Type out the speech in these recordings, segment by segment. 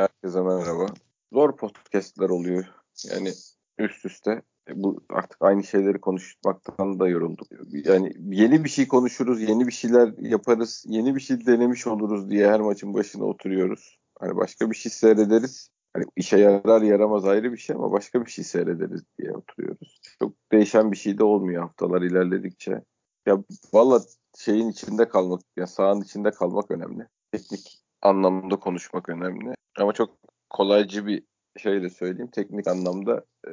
Herkese merhaba. Zor podcastler oluyor. Yani üst üste. E, bu artık aynı şeyleri konuşmaktan da yorulduk. Yani yeni bir şey konuşuruz, yeni bir şeyler yaparız, yeni bir şey denemiş oluruz diye her maçın başına oturuyoruz. Hani başka bir şey seyrederiz. Hani işe yarar yaramaz ayrı bir şey ama başka bir şey seyrederiz diye oturuyoruz. Çok değişen bir şey de olmuyor haftalar ilerledikçe. Ya valla şeyin içinde kalmak, ya sahanın içinde kalmak önemli. Teknik anlamda konuşmak önemli. Ama çok kolaycı bir şeyle söyleyeyim. Teknik anlamda e,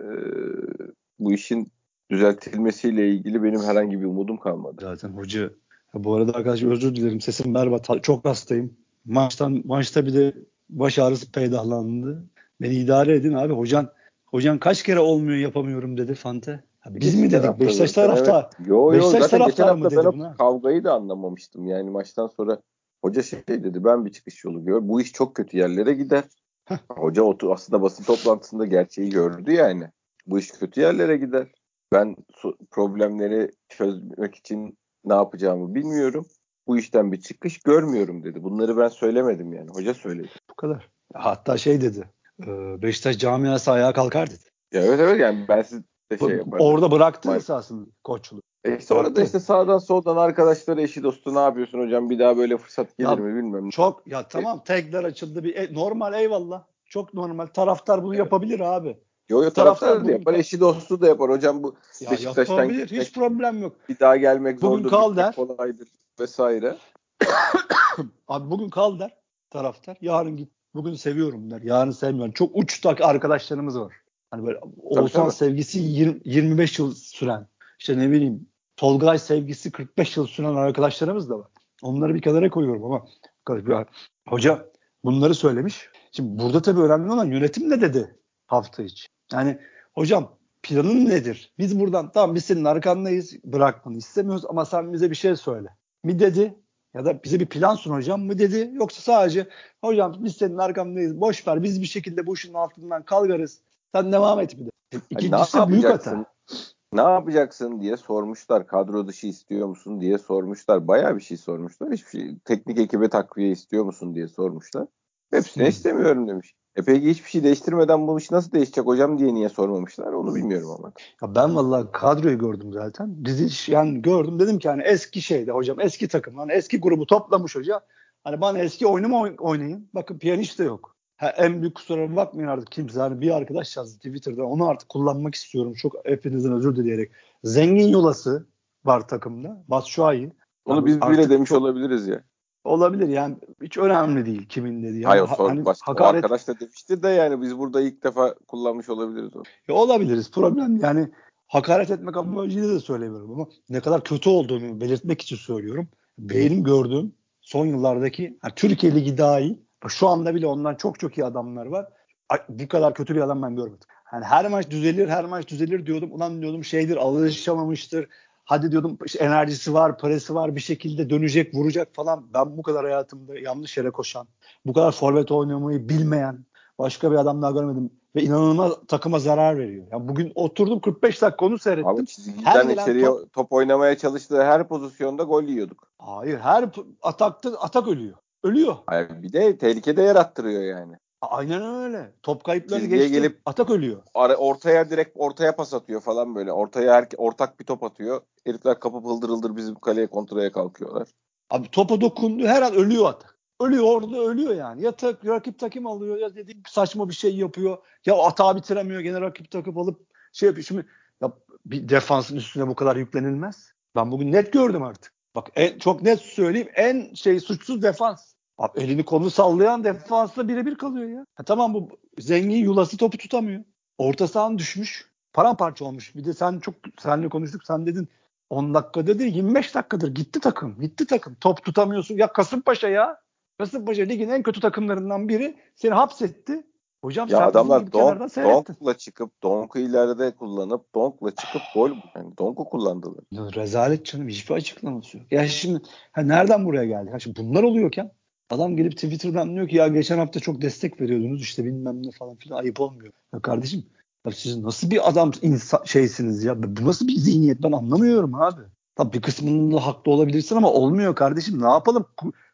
bu işin düzeltilmesiyle ilgili benim herhangi bir umudum kalmadı. Zaten hoca bu arada arkadaşlar özür dilerim sesim berbat. Çok hastayım. Maçtan maçta bir de baş ağrısı peydahlandı. Beni idare edin abi. Hocan hocan kaç kere olmuyor yapamıyorum dedi Fante. Biz mi dedik? Beşiktaş tarafta. Evet. Yo yo Beşiktaş zaten geçen hafta ben o kavgayı da anlamamıştım. Yani maçtan sonra hoca şey dedi ben bir çıkış yolu gör. Bu iş çok kötü yerlere gider. hoca otu aslında basın toplantısında gerçeği gördü yani. Bu iş kötü yerlere gider. Ben problemleri çözmek için ne yapacağımı bilmiyorum. Bu işten bir çıkış görmüyorum dedi. Bunları ben söylemedim yani. Hoca söyledi. Bu kadar. Hatta şey dedi. Beşiktaş camiası ayağa kalkar dedi. Ya evet evet yani ben siz de şey yaparım. Orada bıraktı esasında koçluk. E sonra da işte sağdan soldan arkadaşları eşi dostu ne yapıyorsun hocam bir daha böyle fırsat gelir ya, mi bilmiyorum. Çok ya tamam tagler açıldı bir e, normal eyvallah. Çok normal. Taraftar bunu evet. yapabilir abi. Yo yo taraftar, taraftar da yapar. Eşi dostu da yapar. Hocam bu ya Beşiktaş'tan yapabilir. Hiç problem yok. Bir daha gelmek bugün zordur. Kal der. Kolaydır vesaire. abi bugün kal der taraftar. Yarın git. Bugün seviyorum der. Yarın sevmiyorum. Çok uçtak arkadaşlarımız var. Hani böyle Oğuzhan sevgisi 20, 25 yıl süren. İşte ne bileyim Tolgay sevgisi 45 yıl süren arkadaşlarımız da var. Onları bir kenara koyuyorum ama hoca bunları söylemiş. Şimdi burada tabii önemli olan yönetim ne dedi hafta içi. Yani hocam planın nedir? Biz buradan tamam biz senin arkandayız bırakmanı istemiyoruz ama sen bize bir şey söyle. Mi dedi ya da bize bir plan sun hocam mı dedi yoksa sadece hocam biz senin arkandayız boş ver biz bir şekilde bu işin altından kalkarız sen devam et bir de. İkincisi yani büyük hata. Ne yapacaksın diye sormuşlar. Kadro dışı istiyor musun diye sormuşlar. Bayağı bir şey sormuşlar. Hiçbir şey. Teknik ekibe takviye istiyor musun diye sormuşlar. Hepsine hmm. istemiyorum demiş. E peki hiçbir şey değiştirmeden bu iş nasıl değişecek hocam diye niye sormamışlar onu bilmiyorum ama. Ya ben vallahi kadroyu gördüm zaten. Dizi yani gördüm dedim ki hani eski şeyde hocam eski takım hani eski grubu toplamış hoca. Hani bana eski oyunu oynayın. Bakın piyanist de yok. Ha, en büyük kusuruma bakmayın artık kimse. Hani bir arkadaş yazdı Twitter'da. Onu artık kullanmak istiyorum. Çok hepinizden özür dileyerek. Zengin yolası var takımda. Batshuayi. Onu yani biz bile demiş çok, olabiliriz ya. Olabilir yani hiç önemli değil kimin dediği. Yani, Hayır sor, hani, başka, hakaret... o arkadaş da demiştir de yani biz burada ilk defa kullanmış olabiliriz onu. Ya olabiliriz problem yani hakaret etmek amacıyla da söylemiyorum ama ne kadar kötü olduğunu belirtmek için söylüyorum. Benim gördüğüm son yıllardaki yani Türkiye Ligi dahil şu anda bile ondan çok çok iyi adamlar var. Bu kadar kötü bir adam ben görmedim. Yani her maç düzelir, her maç düzelir diyordum. Ulan diyordum şeydir, alışamamıştır. Hadi diyordum işte enerjisi var, parası var, bir şekilde dönecek, vuracak falan. Ben bu kadar hayatımda yanlış yere koşan, bu kadar forvet oynamayı bilmeyen başka bir adam daha görmedim. Ve inanılmaz takıma zarar veriyor. Yani bugün oturdum 45 dakika onu seyrettim. Abi çizgiden içeriye top, top oynamaya çalıştığı her pozisyonda gol yiyorduk. Hayır her atakta atak ölüyor. Ölüyor. Hayır, bir de tehlikede yarattırıyor yani. Aynen öyle. Top kayıpları geçti. gelip atak ölüyor. Ortaya direkt ortaya pas atıyor falan böyle. Ortaya her, ortak bir top atıyor. Herifler kapı hıldır bizim kaleye kontrole kalkıyorlar. Abi topa dokundu her an ölüyor atak. Ölüyor orada ölüyor yani. Ya tak, rakip takım alıyor ya dediğim saçma bir şey yapıyor. Ya atağı bitiremiyor gene rakip takım alıp şey yapıyor. Şimdi ya bir defansın üstüne bu kadar yüklenilmez. Ben bugün net gördüm artık. Bak en, çok net söyleyeyim en şey suçsuz defans. Abi elini kolunu sallayan defansla birebir kalıyor ya. Ha, tamam bu zengin yulası topu tutamıyor. Orta sahan düşmüş. Paramparça olmuş. Bir de sen çok seninle konuştuk. Sen dedin 10 dakika dedi 25 dakikadır gitti takım. Gitti takım. Top tutamıyorsun. Ya Kasımpaşa ya. Kasımpaşa ligin en kötü takımlarından biri seni hapsetti. Hocam ya adamlar don, donkla çıkıp donku ileride kullanıp donkla çıkıp gol yani donku kullandılar. Rezalet canım hiçbir açıklaması yok. Ya şimdi ha nereden buraya geldi? Ha şimdi bunlar oluyorken adam gelip Twitter'dan diyor ki ya geçen hafta çok destek veriyordunuz işte bilmem ne falan filan ayıp olmuyor. Ya kardeşim ya siz nasıl bir adam insan şeysiniz ya? Bu nasıl bir zihniyet ben anlamıyorum abi. Tabii bir kısmının da haklı olabilirsin ama olmuyor kardeşim. Ne yapalım?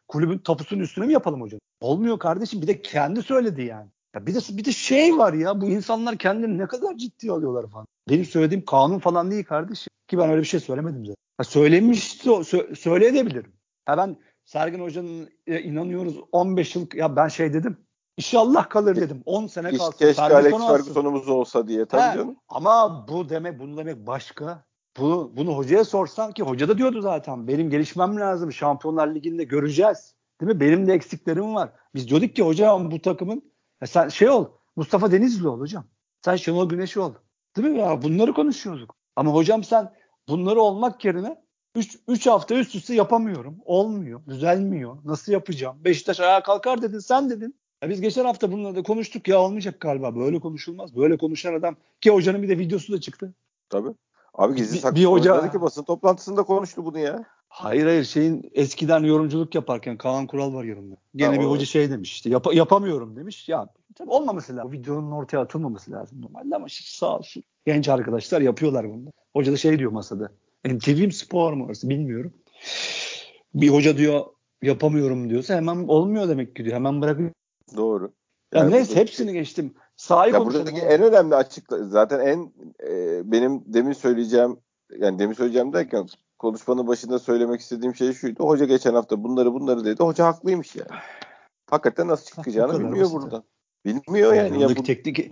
kulübün tapusunun üstüne mi yapalım hocam? Olmuyor kardeşim. Bir de kendi söyledi yani. Ya bir de bir de şey var ya bu insanlar kendini ne kadar ciddi alıyorlar falan. Benim söylediğim kanun falan değil kardeşim. Ki ben öyle bir şey söylemedim zaten. Ha, söylemiş sö- söyleyebilirim. Ha ben Sergin Hoca'nın e, inanıyoruz 15 yıl ya ben şey dedim. İnşallah kalır dedim. 10 sene Hiç kalsın. keşke Alex Ferguson Ferguson'umuz olsa diye tabii He, canım. Ama bu demek bunu demek başka. Bunu, bunu hocaya sorsan ki hoca da diyordu zaten. Benim gelişmem lazım. Şampiyonlar Ligi'nde göreceğiz. Değil mi? Benim de eksiklerim var. Biz diyorduk ki hocam bu takımın ya sen şey ol. Mustafa Denizli ol hocam. Sen Şenol Güneş'i ol. Değil mi ya? Bunları konuşuyorduk. Ama hocam sen bunları olmak yerine 3 hafta üst üste yapamıyorum. Olmuyor. Düzelmiyor. Nasıl yapacağım? Beşiktaş ayağa kalkar dedin. Sen dedin. Ya biz geçen hafta bununla da konuştuk ya olmayacak galiba. Böyle konuşulmaz. Böyle konuşan adam ki hocanın bir de videosu da çıktı. Tabii. Abi gizli Bir- saklı bir hoca- dedi ki basın toplantısında konuştu bunu ya. Hayır hayır şeyin eskiden yorumculuk yaparken Kaan Kural var yanımda. Gene Tamam. bir hoca şey demiş işte yap- yapamıyorum demiş. Ya tabii olmaması lazım. Bu videonun ortaya atılmaması lazım normalde ama sağ olsun. Genç arkadaşlar yapıyorlar bunu. Hoca da şey diyor masada. NTV spor mu orası bilmiyorum. Bir hoca diyor yapamıyorum diyorsa hemen olmuyor demek ki diyor. Hemen bırakıyor. Doğru. Ya Yani neyse hepsini geçtim. Sahayı Ya buradaki en önemli açıkla zaten en e, benim demin söyleyeceğim yani demin söyleyeceğim derken konuşmanın başında söylemek istediğim şey şuydu. Hoca geçen hafta bunları bunları dedi. Hoca haklıymış yani. Hakikaten nasıl çıkacağını bilmiyor basit. buradan. Bilmiyor yani. Ya Yanındaki bu, teknik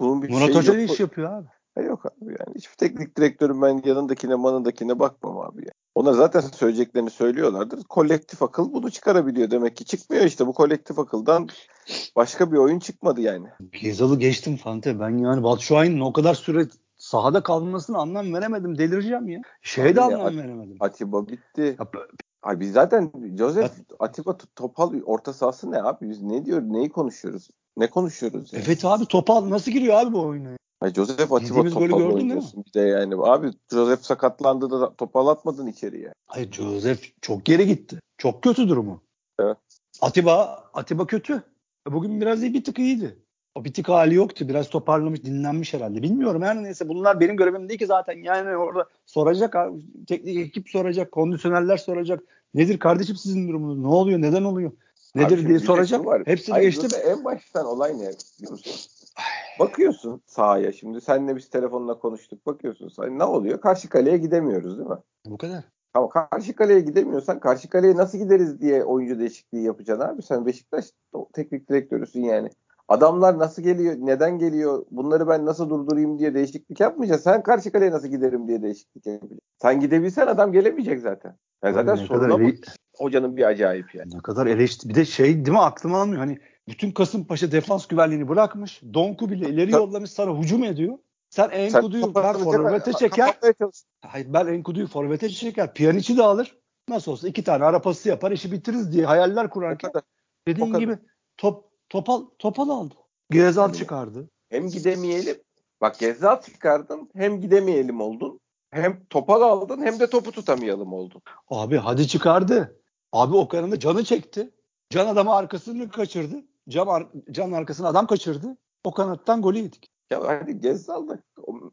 bunun bir Murat şey Hoca yok. iş yapıyor abi? Ha, Yok abi yani. Hiçbir teknik direktörün ben yanındakine manındakine bakmam abi yani. Onlar zaten söyleyeceklerini söylüyorlardır. Kolektif akıl bunu çıkarabiliyor demek ki. Çıkmıyor işte bu kolektif akıldan başka bir oyun çıkmadı yani. Gezal'ı geçtim Fante. Ben yani Batshuayi'nin o kadar süre sahada kalmasına anlam veremedim. Delireceğim ya. Şeye de Abi ya, anlam veremedim. Atiba bitti. Ya, Ay biz zaten Joseph Atiba Topal orta sahası ne abi? Biz ne diyor neyi konuşuyoruz? Ne konuşuyoruz yani? Evet abi Topal nasıl giriyor abi bu oyuna? Ay Joseph Atiba Yediğimiz golü Topal gördün değil oynuyorsun bir de yani. Abi Joseph sakatlandı da Topal atmadın içeriye. Hayır Joseph çok geri gitti. Çok kötü durumu. Evet. Atiba Atiba kötü. Bugün biraz iyi bir tık iyiydi. O bir tık hali yoktu. Biraz toparlamış, dinlenmiş herhalde. Bilmiyorum her neyse. Bunlar benim görevim değil ki zaten. Yani orada soracak. Teknik ekip soracak. Kondisyonerler soracak. Nedir kardeşim sizin durumunuz? Ne oluyor? Neden oluyor? Nedir Abi diye soracak. var. Hepsini Hayır, burada En baştan olay ne biliyor musun? Bakıyorsun sahaya şimdi senle biz telefonla konuştuk bakıyorsun sahaya ne oluyor? Karşı kaleye gidemiyoruz değil mi? Bu kadar. Ama karşı kaleye gidemiyorsan karşı kaleye nasıl gideriz diye oyuncu değişikliği yapacaksın abi. Sen Beşiktaş teknik direktörüsün yani. Adamlar nasıl geliyor, neden geliyor, bunları ben nasıl durdurayım diye değişiklik yapmayacaksın. Sen karşı kaleye nasıl giderim diye değişiklik yapacaksın. Sen gidebilsen adam gelemeyecek zaten. Yani zaten soruna ele- Hocanın bir acayip yani. ne kadar eleşti. Bir de şey değil mi aklıma almıyor. Hani bütün Kasımpaşa defans güvenliğini bırakmış. Donku bile ileri Tabii. yollamış sana hücum ediyor. Sen Enkudu'yu forvete çeker. Hayır ben Enkudu'yu forvete çeker. Piyaniç'i de alır. Nasıl olsa iki tane ara pası yapar işi bitiririz diye hayaller kurarken dediğin gibi top topal topal aldı. Gezal Yani- çıkardı. Hem gidemeyelim. Bak Gezzal çıkardın hem gidemeyelim oldun. Hem topal aldın hem de topu tutamayalım oldun. Abi hadi çıkardı. Abi Okan'ın da canı çekti. Can adamı arkasını kaçırdı. Can, ar- can arkasını adam kaçırdı. O kanattan golü yedik. Ya hani Gezzal da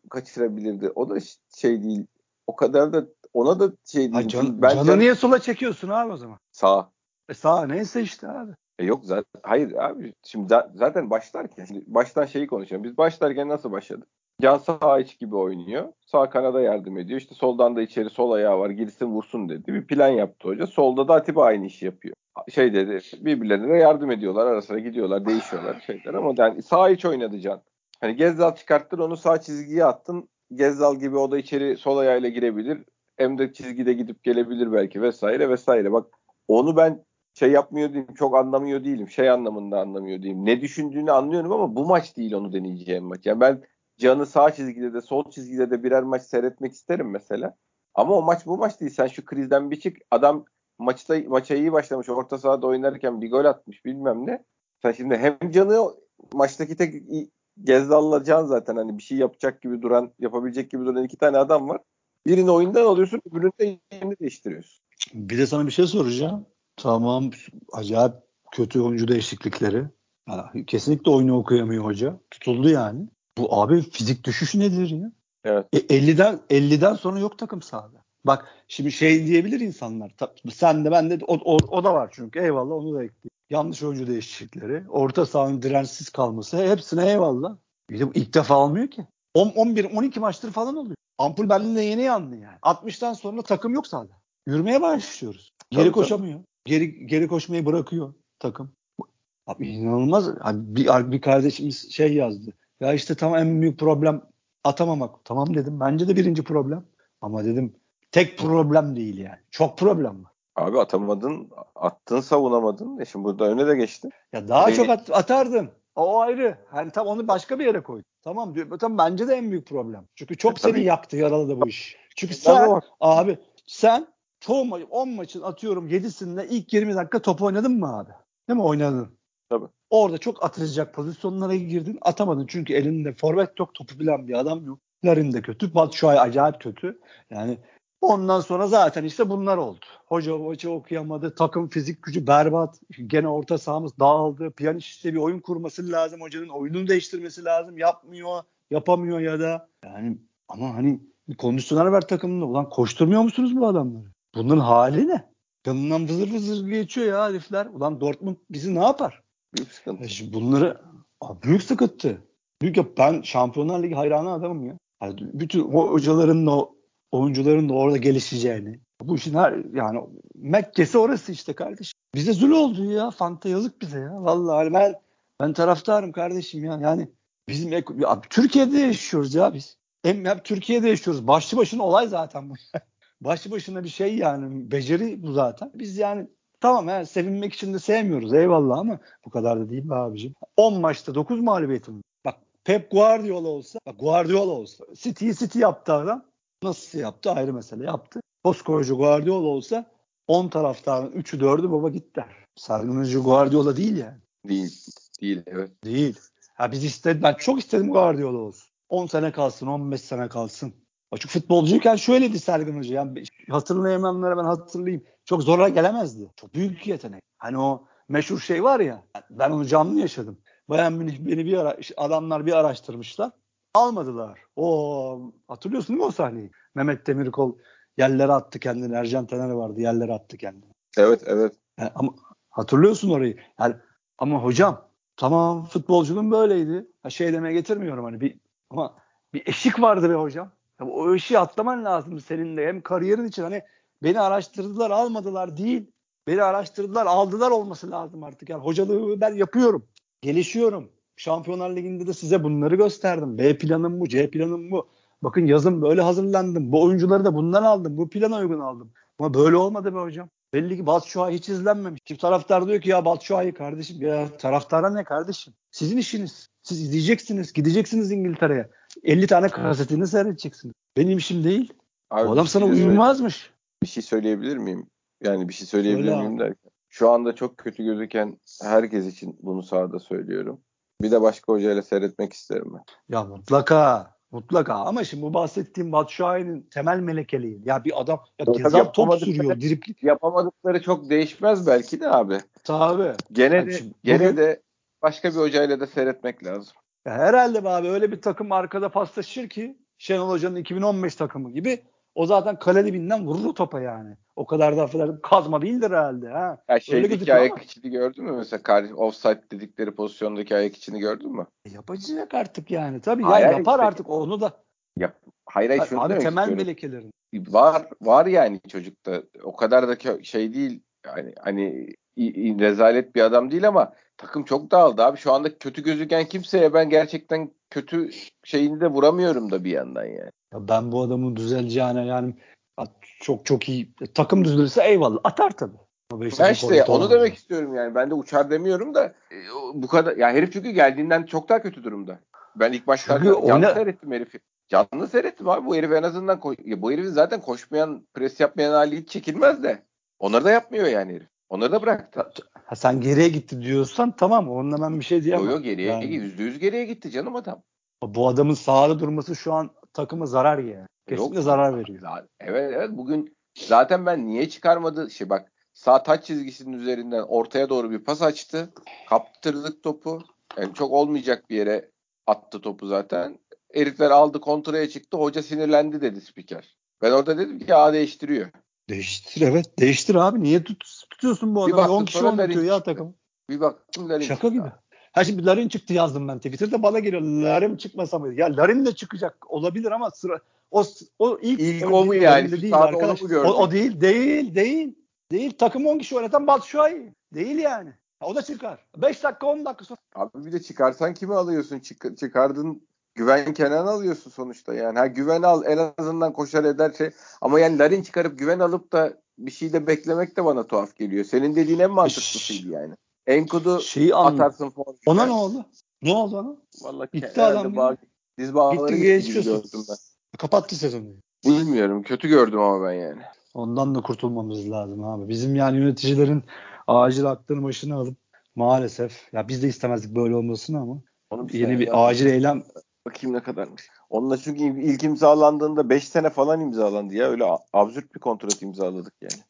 kaçırabilirdi. O da şey değil. O kadar da ona da şey değil. Ha, can, ben canı can- niye sola çekiyorsun abi o zaman? sağ. E sağ neyse işte abi. E yok zaten hayır abi şimdi za- zaten başlarken şimdi baştan şeyi konuşuyorum. Biz başlarken nasıl başladık? Can sağ iç gibi oynuyor. Sağ kanada yardım ediyor. İşte soldan da içeri sol ayağı var. Girsin vursun dedi. Bir plan yaptı hoca. Solda da Atiba aynı işi yapıyor. Şey dedi birbirlerine yardım ediyorlar. Ara sıra gidiyorlar değişiyorlar şeyler ama yani sağ iç oynadı Can. Hani Gezzal çıkarttın onu sağ çizgiye attın. Gezzal gibi o da içeri sol ayağıyla girebilir. Hem de çizgide gidip gelebilir belki vesaire vesaire. Bak onu ben şey yapmıyor değilim. Çok anlamıyor değilim. Şey anlamında anlamıyor değilim. Ne düşündüğünü anlıyorum ama bu maç değil onu deneyeceğim maç. Yani ben Can'ı sağ çizgide de sol çizgide de birer maç seyretmek isterim mesela. Ama o maç bu maç değil. Sen şu krizden bir çık. Adam maçta maça iyi başlamış. Orta sahada oynarken bir gol atmış bilmem ne. Sen şimdi hem Can'ı maçtaki tek Gezzal'la Can zaten hani bir şey yapacak gibi duran, yapabilecek gibi duran iki tane adam var. Birini oyundan alıyorsun, öbürünü de değiştiriyorsun. Bir de sana bir şey soracağım. Tamam acayip kötü oyuncu değişiklikleri. Kesinlikle oyunu okuyamıyor hoca. Tutuldu yani. Bu abi fizik düşüşü nedir ya? Evet. E, 50'den 50'den sonra yok takım sahada. Bak şimdi şey diyebilir insanlar. Sen de ben de o, o, o da var çünkü eyvallah onu da ekleyeyim. Yanlış oyuncu değişiklikleri, orta sahanın dirençsiz kalması hepsine eyvallah. Bir de bu ilk defa olmuyor ki. 10, 11, 12 maçtır falan oluyor. Ampul Berlin'de yeni yandı yani. 60'tan sonra takım yok sahada. Yürümeye başlıyoruz. Geri tabii, koşamıyor. Tabii. Geri geri koşmayı bırakıyor takım. Abi inanılmaz. Abi bir, bir kardeşimiz şey yazdı. Ya işte tam en büyük problem atamamak. Tamam dedim. Bence de birinci problem. Ama dedim tek problem değil yani. Çok problem var. Abi atamadın, attın savunamadın. E şimdi burada öne de geçti. Ya daha Beni... çok at, atardın. O ayrı. Hani tam onu başka bir yere koy. Tamam diyor. Tam bence de en büyük problem. Çünkü çok e, seni tabii. yaktı, yaraladı bu iş. Çünkü sen abi sen çoğu maç 10 maçın atıyorum 7'sinde ilk 20 dakika top oynadın mı abi? Değil mi? Oynadın. Tabii. Orada çok atılacak pozisyonlara girdin. Atamadın çünkü elinde forvet yok. Topu bilen bir adam yok. Larin de kötü. Batshuayi acayip kötü. Yani ondan sonra zaten işte bunlar oldu. Hoca hoca okuyamadı. Takım fizik gücü berbat. Gene orta sahamız dağıldı. Piyaniş işte bir oyun kurması lazım. Hocanın oyununu değiştirmesi lazım. Yapmıyor. Yapamıyor ya da. Yani ama hani bir kondisyoner ver takımında. Ulan koşturmuyor musunuz bu adamları? Bunların hali ne? Yanından vızır vızır geçiyor ya herifler. Ulan Dortmund bizi ne yapar? Büyük sıkıntı. E şimdi bunları abi büyük sıkıntı. Büyük ya ben Şampiyonlar Ligi hayranı adamım ya. Yani bütün o hocaların da oyuncuların da orada gelişeceğini. Bu işin her yani Mekke'si orası işte kardeşim. Bize zul oldu ya. Fanta yazık bize ya. Vallahi ben ben taraftarım kardeşim ya. Yani bizim abi, Türkiye'de yaşıyoruz ya biz. Hem hep Türkiye'de yaşıyoruz. Başlı başına olay zaten bu. Başlı başına bir şey yani. Beceri bu zaten. Biz yani tamam he, sevinmek için de sevmiyoruz eyvallah ama bu kadar da değil be abicim. 10 maçta 9 mağlubiyetim. Bak Pep Guardiola olsa, bak Guardiola olsa, City'yi City yaptı adam. Nasıl yaptı ayrı mesele yaptı. Koskoca Guardiola olsa 10 taraftarın 3'ü 4'ü baba gitti. Sargıncı Guardiola değil yani. Değil. Değil evet. Değil. Ha biz istedim ben çok istedim Guardiola olsun. 10 sene kalsın, 15 sene kalsın. Açık futbolcuyken şöyleydi Sergen Hoca. Yani hatırlayamayanlara ben hatırlayayım. Çok zora gelemezdi. Çok büyük yetenek. Hani o meşhur şey var ya. Ben onu canlı yaşadım. Bayern Münih beni bir ara adamlar bir araştırmışlar. Almadılar. O hatırlıyorsun değil mi o sahneyi? Mehmet Demirkol yerlere attı kendini. Ercan Taner vardı yerlere attı kendini. Evet evet. Yani, ama hatırlıyorsun orayı. Yani ama hocam tamam futbolcunun böyleydi. Ha, şey demeye getirmiyorum hani bir ama bir eşik vardı be hocam. Ya, o eşiği atlaman lazım senin de. Hem kariyerin için hani beni araştırdılar almadılar değil. Beni araştırdılar aldılar olması lazım artık. Yani hocalığı ben yapıyorum. Gelişiyorum. Şampiyonlar Ligi'nde de size bunları gösterdim. B planım bu, C planım bu. Bakın yazın böyle hazırlandım. Bu oyuncuları da bundan aldım. Bu plana uygun aldım. Ama böyle olmadı be hocam. Belli ki Batshuayi hiç izlenmemiş. Çift taraftar diyor ki ya Batshuayi kardeşim ya taraftara ne kardeşim? Sizin işiniz. Siz izleyeceksiniz. Gideceksiniz İngiltere'ye. 50 tane kasetini seyredeceksiniz. Benim işim değil. Abi, o adam sana şey uyumazmış. Bir şey söyleyebilir miyim? Yani bir şey söyleyebilir Söyle miyim abi. derken. Şu anda çok kötü gözüken herkes için bunu sahada söylüyorum. Bir de başka hocayla seyretmek isterim ben. Ya mutlaka. Mutlaka ama şimdi bu bahsettiğim Batshuayi'nin temel melekeliği. Ya bir adam ya gezap top sürüyor. Dripli. Yapamadıkları çok değişmez belki de abi. Tabii. Gene de, şimdi, gene bugün, de başka bir hocayla da seyretmek lazım. Ya herhalde abi öyle bir takım arkada paslaşır ki Şenol Hoca'nın 2015 takımı gibi o zaten kale dibinden vurur topa yani. O kadar da affedersin kazma değildir herhalde. Ha. Ya şeydeki ayak ama. içini gördün mü mesela kardeş offside dedikleri pozisyondaki ayak içini gördün mü? E yapacak artık yani. Tabii hayır, ya yapar işte, artık onu da. Yap. Hayır hayır şunu Abi temel melekelerin. Var var yani çocukta. O kadar da şey değil. Yani hani rezalet bir adam değil ama takım çok dağıldı abi. Şu anda kötü gözüken kimseye ben gerçekten kötü şeyini de vuramıyorum da bir yandan yani. Ya ben bu adamın düzeleceğine yani çok çok iyi takım düzelirse eyvallah atar tabii. Ben işte onu olmadı. demek istiyorum yani. Ben de uçar demiyorum da e, bu kadar ya herif çünkü geldiğinden çok daha kötü durumda. Ben ilk başta canlı ona... seyrettim herifi. Canlı seyrettim abi. Bu herif en azından koş... ya bu herifin zaten koşmayan, pres yapmayan hali hiç çekilmez de. Onları da yapmıyor yani herif. Onları da bıraktı. Ha, sen geriye gitti diyorsan tamam onunla ben bir şey diyemem. Yok yok geriye yani. yüzde yüz geriye gitti canım adam. Bu adamın sahada durması şu an takımı zarar yani. Kesinlikle yok, zarar veriyor. Evet evet bugün zaten ben niye çıkarmadı şey bak sağ taç çizgisinin üzerinden ortaya doğru bir pas açtı. Kaptırdık topu. Yani çok olmayacak bir yere attı topu zaten. Herifler aldı kontraya çıktı. Hoca sinirlendi dedi spiker. Ben orada dedim ki A değiştiriyor. Değiştir evet. Değiştir abi. Niye tut, tutuyorsun bu adamı? 10 kişi oynatıyor ya takım. Bir Larin Şaka gibi. Ha şimdi Larin çıktı yazdım ben Twitter'da bana geliyor. Larin çıkmasa mı? Ya Larin de çıkacak olabilir ama sıra o o ilk, ilk o mu yani? Değil arkadaş. O, o değil, değil, değil. Değil. Takım 10 kişi oynatan Batshuayi. Değil yani. O da çıkar. 5 dakika 10 dakika sonra. Abi bir de çıkarsan kimi alıyorsun? Çık, çıkardın Güven Kenan alıyorsun sonuçta yani. Ha güven al en azından koşar eder şey. Ama yani Larin çıkarıp güven alıp da bir şey de beklemek de bana tuhaf geliyor. Senin dediğin en mantıklısıydı yani. Enkudu Şeyi atarsın falan. Ona ne oldu? Ne oldu ona? Vallahi Gitti adam bağ, diz bağları gördüm ben. Kapattı sezonu. Bilmiyorum. Kötü gördüm ama ben yani. Ondan da kurtulmamız lazım abi. Bizim yani yöneticilerin acil aklını başına alıp maalesef ya biz de istemezdik böyle olmasını ama Onu yeni bir acil eylem Bakayım ne kadarmış. Onunla çünkü ilk imzalandığında 5 sene falan imzalandı ya. Öyle absürt bir kontrat imzaladık yani.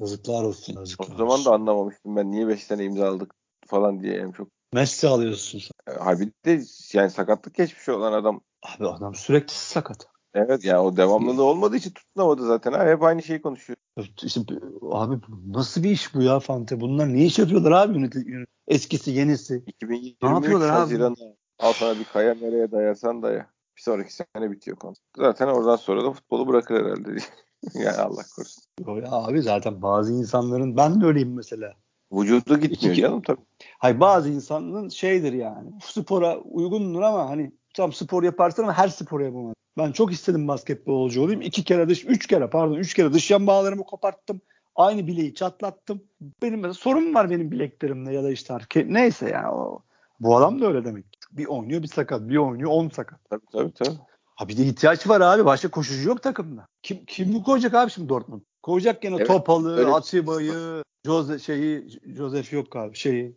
Yazıklar olsun. Yazıklar o zaman da anlamamıştım ben niye 5 sene imzaladık falan diye yani çok. Messi alıyorsun sen. E, halbuki de yani sakatlık geçmiş olan adam. Abi adam sürekli sakat. Evet yani o devamlılığı olmadığı için tutunamadı zaten. Ha, hep aynı şeyi konuşuyor. İşte, abi nasıl bir iş bu ya Fante? Bunlar ne iş yapıyorlar abi yönetim? Eskisi yenisi. 2023 ne yapıyorlar Haziran'da. abi? Al sana bir kaya nereye dayasan daya. Bir sonraki sene bitiyor konu. Zaten oradan sonra da futbolu bırakır herhalde. yani Allah korusun. Ya abi zaten bazı insanların ben de öyleyim mesela. Vücudu gitmiyor İki, canım tabii. Hayır bazı insanın şeydir yani. Spora uygundur ama hani tam spor yaparsın ama her spor yapamaz. Ben çok istedim basketbolcu olayım. İki kere dış, üç kere pardon üç kere dış yan bağlarımı koparttım. Aynı bileği çatlattım. Benim mesela sorun var benim bileklerimde ya da işte neyse ya o. Bu adam da öyle demek. Bir oynuyor bir sakat, bir oynuyor on sakat. Tabii tabii tabii. Ha bir de ihtiyaç var abi. Başka koşucu yok takımda. Kim kim bu koyacak abi şimdi Dortmund? Koyacak gene evet, Topalı. Atiba'yı, Jose şeyi Joseph yok abi şeyi.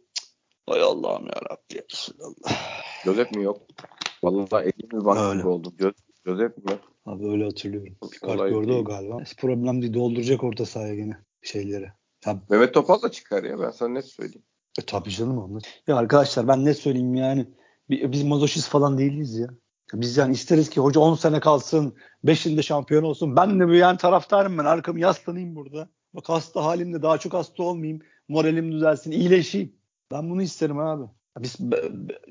Ay Allah'ım ya Rabbi. Allah. Joseph mi yok? Vallahi elim mi baktı oldu. Joseph mi? Abi öyle hatırlıyorum. Bir kart gördü o galiba. Problem değil dolduracak orta sahaya gene şeyleri. Tabii. Mehmet Topal da çıkar ya ben sana net söyleyeyim. E tabii canım onlar. Ya arkadaşlar ben ne söyleyeyim yani. Biz mazoşist falan değiliz ya. Biz yani isteriz ki hoca 10 sene kalsın, 5'inde şampiyon olsun. Ben de yani taraftarım ben. Arkamı yaslanayım burada. Bak hasta halimde daha çok hasta olmayayım. Moralim düzelsin, iyileşeyim. Ben bunu isterim abi. Biz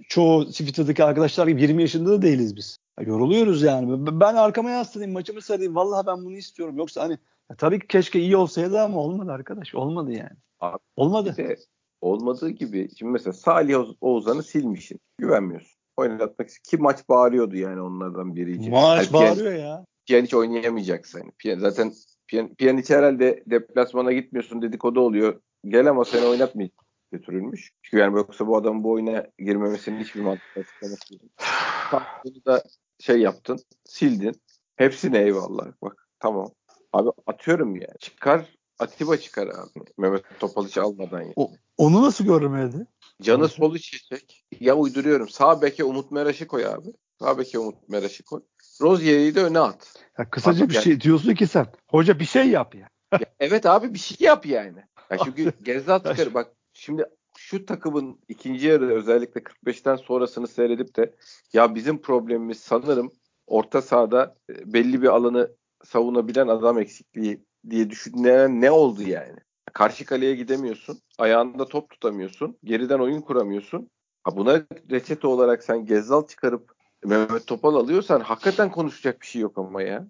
çoğu Twitter'daki arkadaşlar gibi 20 yaşında da değiliz biz. Yoruluyoruz yani. Ben arkama yaslanayım, maçımı sarayım. Vallahi ben bunu istiyorum. Yoksa hani ya tabii ki keşke iyi olsaydı ama olmadı arkadaş. Olmadı yani. Abi, olmadı. De, olmadığı gibi şimdi mesela Salih Oğuzhan'ı silmişsin. Güvenmiyorsun. Oynatmak. Ki maç bağırıyordu yani onlardan biri için. Maç yani bağırıyor Piyan, ya. Pjanic oynayamayacak yani. Piyan, zaten Piyan, Pjanic herhalde deplasmana gitmiyorsun dedikodu oluyor. Gel ama seni oynatmayacak götürülmüş. Çünkü yani yoksa bu adamın bu oyuna girmemesinin hiçbir mantıklı açıklaması yok. Da şey yaptın, sildin. Hepsine eyvallah. Bak tamam. Abi atıyorum ya. Çıkar Atiba çıkar abi. Mehmet Topal hiç almadan yani. O, onu nasıl görmedi? Canı sol içecek. Ya uyduruyorum. Sağ beke Umut Meraş'ı koy abi. Sağ beke Umut Meraş'ı koy. Rozier'i de öne at. Ya kısaca Artık bir yani. şey diyorsun ki sen. Hoca bir şey yap ya. ya evet abi bir şey yap yani. Ya çünkü Gezzal çıkar. Bak şimdi şu takımın ikinci yarı özellikle 45'ten sonrasını seyredip de ya bizim problemimiz sanırım orta sahada e, belli bir alanı savunabilen adam eksikliği diye düşünen ne oldu yani? Karşı kaleye gidemiyorsun. Ayağında top tutamıyorsun. Geriden oyun kuramıyorsun. Ha buna reçete olarak sen Gezzal çıkarıp Mehmet Topal alıyorsan hakikaten konuşacak bir şey yok ama ya.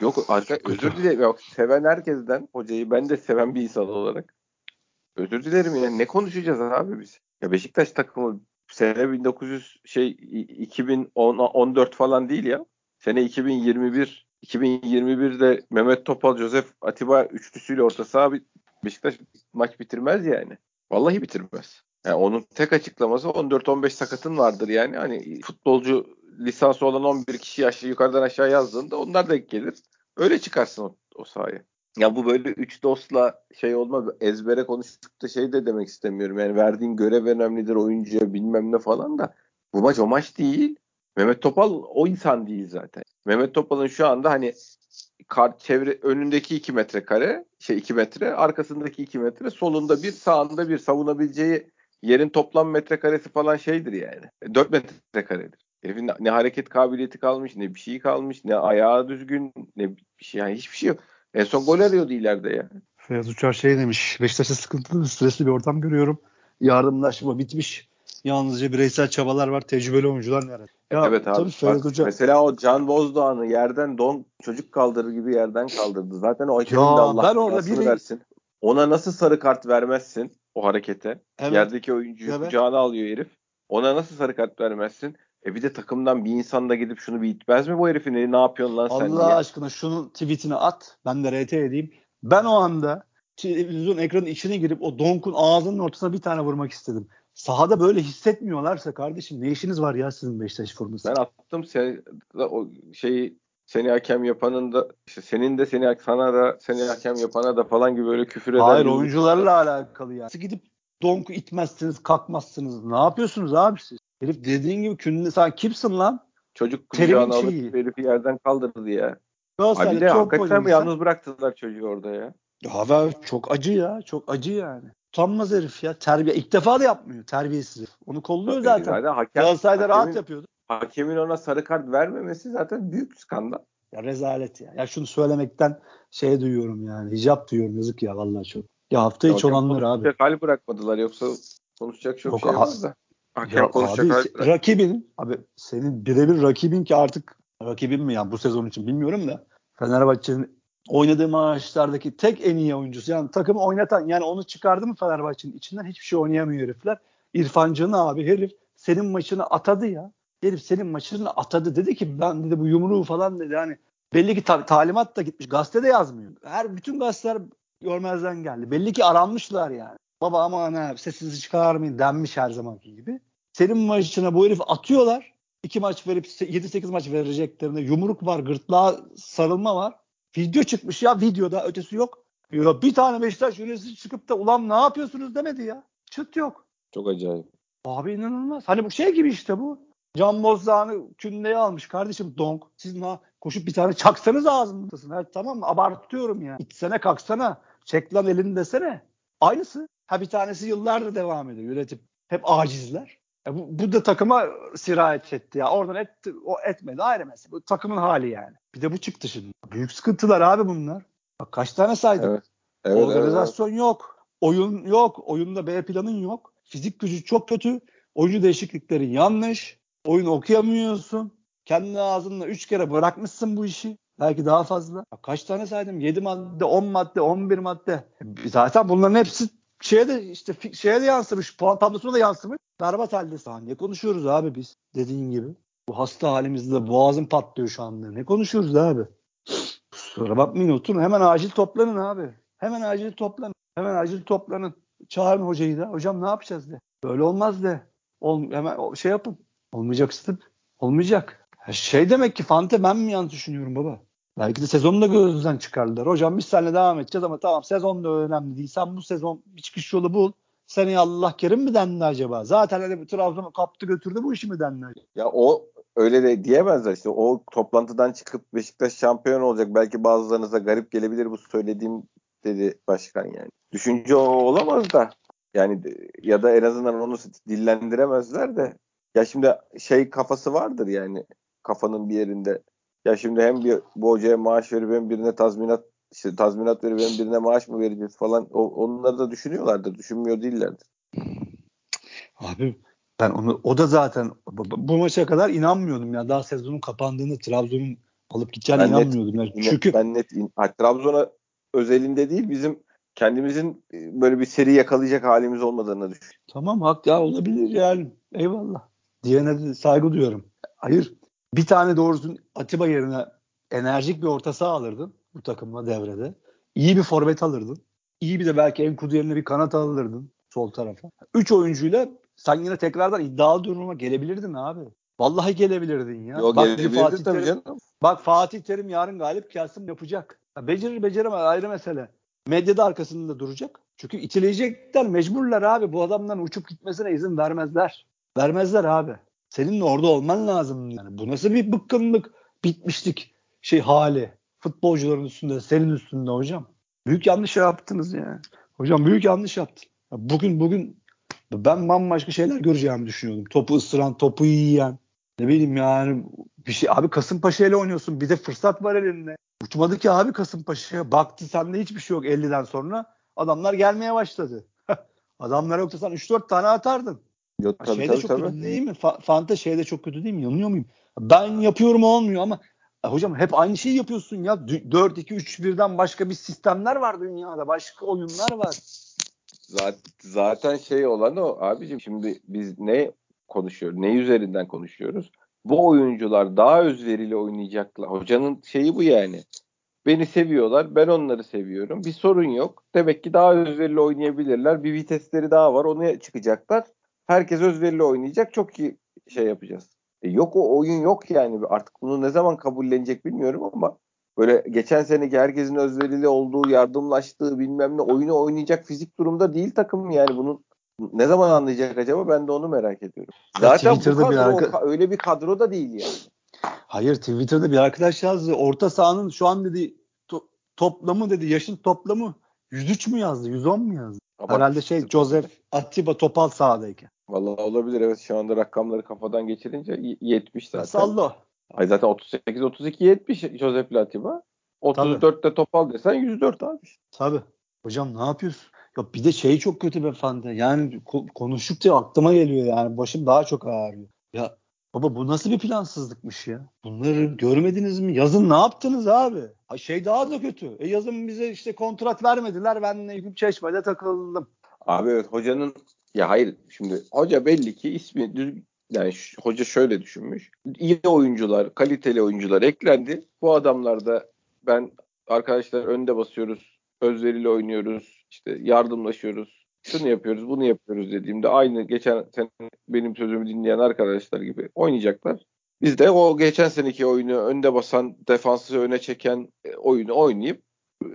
Yok arka, özür dilerim. Yok, seven herkesten hocayı ben de seven bir insan olarak. Özür dilerim ya. Ne konuşacağız abi biz? Ya Beşiktaş takımı sene 1900 şey 2014 falan değil ya. Sene 2021 2021'de Mehmet Topal, Josef Atiba üçlüsüyle orta saha Beşiktaş maç bitirmez yani. Vallahi bitirmez. Yani onun tek açıklaması 14-15 sakatın vardır yani. Hani futbolcu lisansı olan 11 kişi yaşlı yukarıdan aşağı yazdığında onlar da gelir. Öyle çıkarsın o, o sahaya. Ya bu böyle üç dostla şey olma ezbere konuştuk da şey de demek istemiyorum. Yani verdiğin görev önemlidir oyuncuya bilmem ne falan da. Bu maç o maç değil. Mehmet Topal o insan değil zaten. Mehmet Topal'ın şu anda hani kar, çevre önündeki 2 metre kare şey 2 metre arkasındaki 2 metre solunda bir sağında bir savunabileceği yerin toplam metrekaresi falan şeydir yani. 4 metrekaredir. Herifin ne hareket kabiliyeti kalmış, ne bir şey kalmış, ne ayağı düzgün, ne bir şey. Yani hiçbir şey yok. En son gol arıyordu ileride ya. Feyyaz Uçar şey demiş. Beşiktaş'ta sıkıntılı, stresli bir ortam görüyorum. Yardımlaşma bitmiş. Yalnızca bireysel çabalar var. Tecrübeli oyuncular nerede? Ya, evet abi. Tabii Feyyaz Uçar... Mesela o Can Bozdoğan'ı yerden don çocuk kaldırır gibi yerden kaldırdı. Zaten o hakemin de Allah ben orada biri... versin. Ona nasıl sarı kart vermezsin o harekete? Evet. Yerdeki oyuncuyu evet. kucağına alıyor herif. Ona nasıl sarı kart vermezsin? E bir de takımdan bir insan da gidip şunu bir itmez mi bu herifin? E, ne yapıyorsun lan sen Allah diye. aşkına şunun tweetini at. Ben de RT edeyim. Ben o anda televizyon ekranın içine girip o Donk'un ağzının ortasına bir tane vurmak istedim. Sahada böyle hissetmiyorlarsa kardeşim ne işiniz var ya sizin Beşiktaş forması? Ben attım seni, o şeyi seni hakem yapanın da işte senin de seni sana da seni hakem yapana da falan gibi böyle küfür eden. Hayır oyuncularla alakalı yani. Siz gidip Donk'u itmezsiniz, kalkmazsınız. Ne yapıyorsunuz abi siz? Herif dediğin gibi künlü sen kimsin lan? Çocuk kucağına alıp herifi yerden kaldırdı ya. Abi de hakikaten mi yalnız bıraktılar çocuğu orada ya? Be, çok acı ya. Çok acı yani. Utanmaz herif ya. Terbiye. ilk defa da yapmıyor. Terbiyesiz. Onu kolluyor zaten. zaten hakem, Galatasaray'da rahat yapıyordu. Hakemin ona sarı kart vermemesi zaten büyük skandal. Ya rezalet ya. Ya şunu söylemekten şey duyuyorum yani. Hicap duyuyorum. Yazık ya vallahi çok. Ya hafta hiç olanlar abi. Hal bırakmadılar yoksa konuşacak çok Yok, şey var da. Hakem ya abi, rakibin abi senin birebir rakibin ki artık rakibin mi yani bu sezon için bilmiyorum da Fenerbahçe'nin oynadığı maçlardaki tek en iyi oyuncusu. Yani takımı oynatan yani onu çıkardı mı Fenerbahçe'nin içinden hiçbir şey oynayamıyor herifler. İrfan Can'ı abi herif senin maçını atadı ya. Herif senin maçını atadı. Dedi ki ben dedi bu yumruğu falan dedi. Hani belli ki ta- talimat da gitmiş. Gazetede yazmıyor. Her bütün gazeteler görmezden geldi. Belli ki aranmışlar yani. Baba aman ha sesinizi çıkarmayın denmiş her zamanki gibi. Senin maçına bu herif atıyorlar. İki maç verip 7-8 maç vereceklerinde yumruk var, gırtlağa sarılma var. Video çıkmış ya videoda ötesi yok. Ya bir tane Beşiktaş yöneticisi çıkıp da ulan ne yapıyorsunuz demedi ya. Çıt yok. Çok acayip. Abi inanılmaz. Hani bu şey gibi işte bu. Can Bozdağ'ını kündeye almış kardeşim donk. Siz ne koşup bir tane çaksanız ağzındasın. Ha, tamam mı? Abartıyorum ya. İçsene kalksana. Çek lan elini desene. Aynısı. Ha bir tanesi yıllardır devam ediyor yönetip. Hep acizler. E bu, bu da takıma sirayet etti ya. Oradan et, o etmedi ayrı mesele. Bu takımın hali yani. Bir de bu çıktı şimdi. Büyük sıkıntılar abi bunlar. Bak kaç tane saydım. Evet. Evet, Organizasyon evet. yok. Oyun yok. Oyunda B planın yok. Fizik gücü çok kötü. Oyuncu değişiklikleri yanlış. Oyun okuyamıyorsun. Kendi ağzınla 3 kere bırakmışsın bu işi. Belki daha fazla. Kaç tane saydım? 7 madde, 10 madde, 11 madde. Zaten bunların hepsi şeye de işte şeye de yansımış. Puan tablosuna da yansımış. Berbat halde sahne. konuşuyoruz abi biz? Dediğin gibi. Bu hasta halimizde boğazım patlıyor şu anda. Ne konuşuyoruz abi? Kusura bakmayın oturun. Hemen acil toplanın abi. Hemen acil toplanın. Hemen acil toplanın. Çağırın hocayı da. Hocam ne yapacağız de. Böyle olmaz de. Ol, hemen şey yapın. Olmayacak stıp. Olmayacak. Şey demek ki Fante ben mi yanlış düşünüyorum baba? Belki de sezonu da gözden çıkardılar. Hocam biz seninle devam edeceğiz ama tamam sezon da önemli değil. Sen bu sezon bir çıkış yolu bul. Seni Allah kerim mi dendi acaba? Zaten hani Trabzon'u kaptı götürdü bu işi mi dendi? Ya o öyle de diyemezler işte. O toplantıdan çıkıp Beşiktaş şampiyon olacak. Belki bazılarınıza garip gelebilir bu söylediğim dedi başkan yani. Düşünce o olamaz da. Yani ya da en azından onu dillendiremezler de. Ya şimdi şey kafası vardır yani kafanın bir yerinde. Ya şimdi hem bir bu hocaya maaş verip hem birine tazminat işte tazminat verip hem birine maaş mı vereceğiz falan o, onları da düşünüyorlardır. Düşünmüyor değillerdir. Abi ben onu o da zaten bu, maça kadar inanmıyordum ya. Daha sezonun kapandığında Trabzon'un alıp gideceğine ben inanmıyordum. Net, yani. Çünkü ben net Trabzon'a özelinde değil bizim kendimizin e, böyle bir seri yakalayacak halimiz olmadığını düşünüyorum. Tamam hak ya olabilir yani. Eyvallah. Diyene saygı duyuyorum. Hayır bir tane doğrusu Atiba yerine enerjik bir orta saha alırdın bu takımla devrede. İyi bir forvet alırdın. İyi bir de belki Enkudu yerine bir kanat alırdın sol tarafa. Üç oyuncuyla sen yine tekrardan iddialı duruma gelebilirdin abi. Vallahi gelebilirdin ya. Yo, bak, Fatih tabii Terim, canım. Bak Fatih Terim yarın galip gelsin yapacak. Ya becerir beceremez ayrı mesele. Medyada arkasında duracak. Çünkü itileyecekler mecburlar abi. Bu adamdan uçup gitmesine izin vermezler. Vermezler abi. Senin orada olman lazım. Yani bu nasıl bir bıkkınlık, bitmişlik şey hali. Futbolcuların üstünde, senin üstünde hocam. Büyük yanlış yaptınız ya. Hocam büyük yanlış yaptın. Bugün bugün ben bambaşka şeyler göreceğimi düşünüyordum. Topu ısıran, topu yiyen. Ne bileyim yani bir şey abi Kasımpaşa ile oynuyorsun. Bir de fırsat var elinde. Uçmadı ki abi Kasımpaşa'ya. Baktı sende hiçbir şey yok 50'den sonra. Adamlar gelmeye başladı. Adamlar yoksa sen 3-4 tane atardın. Yok tabii şey tabii, de çok tabii. kötü değil mi? Fa- Fanta şey de çok kötü değil mi? Yanılıyor muyum? Ben yapıyorum olmuyor ama e, hocam hep aynı şeyi yapıyorsun ya. 4-2-3-1'den başka bir sistemler var dünyada. Başka oyunlar var. Zaten, zaten şey olan o abicim şimdi biz ne konuşuyoruz? Ne üzerinden konuşuyoruz? Bu oyuncular daha özverili oynayacaklar. Hocanın şeyi bu yani. Beni seviyorlar. Ben onları seviyorum. Bir sorun yok. Demek ki daha özverili oynayabilirler. Bir vitesleri daha var. Onu çıkacaklar. Herkes özverili oynayacak. Çok iyi şey yapacağız. E yok o oyun yok yani. Artık bunu ne zaman kabullenecek bilmiyorum ama böyle geçen seneki herkesin özverili olduğu, yardımlaştığı bilmem ne oyunu oynayacak fizik durumda değil takım yani. Bunu ne zaman anlayacak acaba? Ben de onu merak ediyorum. Zaten bu Twitter'da bir kadro arka- öyle bir kadro da değil yani. Hayır Twitter'da bir arkadaş yazdı. Orta sahanın şu an dedi to- toplamı dedi yaşın toplamı 103 mü yazdı 110 mu yazdı? Ama Herhalde şey Joseph Atiba Topal sahadayken. Vallahi olabilir evet şu anda rakamları kafadan geçirince y- 70 zaten. Salla. Ay zaten 38 32 70 Joseph Latiba. 34'te Topal desen 104 abi. Tabii. Hocam ne yapıyorsun? Ya bir de şey çok kötü be Fante. Yani ko- konuştukça aklıma geliyor yani. Başım daha çok ağrıyor. Ya baba bu nasıl bir plansızlıkmış ya? Bunları görmediniz mi? Yazın ne yaptınız abi? Ha, şey daha da kötü. E yazın bize işte kontrat vermediler. Ben Eyüp Çeşme'de takıldım. Abi evet hocanın ya hayır şimdi hoca belli ki ismi düz yani hoca şöyle düşünmüş. İyi oyuncular, kaliteli oyuncular eklendi. Bu adamlar da ben arkadaşlar önde basıyoruz, özverili oynuyoruz, işte yardımlaşıyoruz. Şunu yapıyoruz, bunu yapıyoruz dediğimde aynı geçen sene benim sözümü dinleyen arkadaşlar gibi oynayacaklar. Biz de o geçen seneki oyunu önde basan, defansı öne çeken e, oyunu oynayıp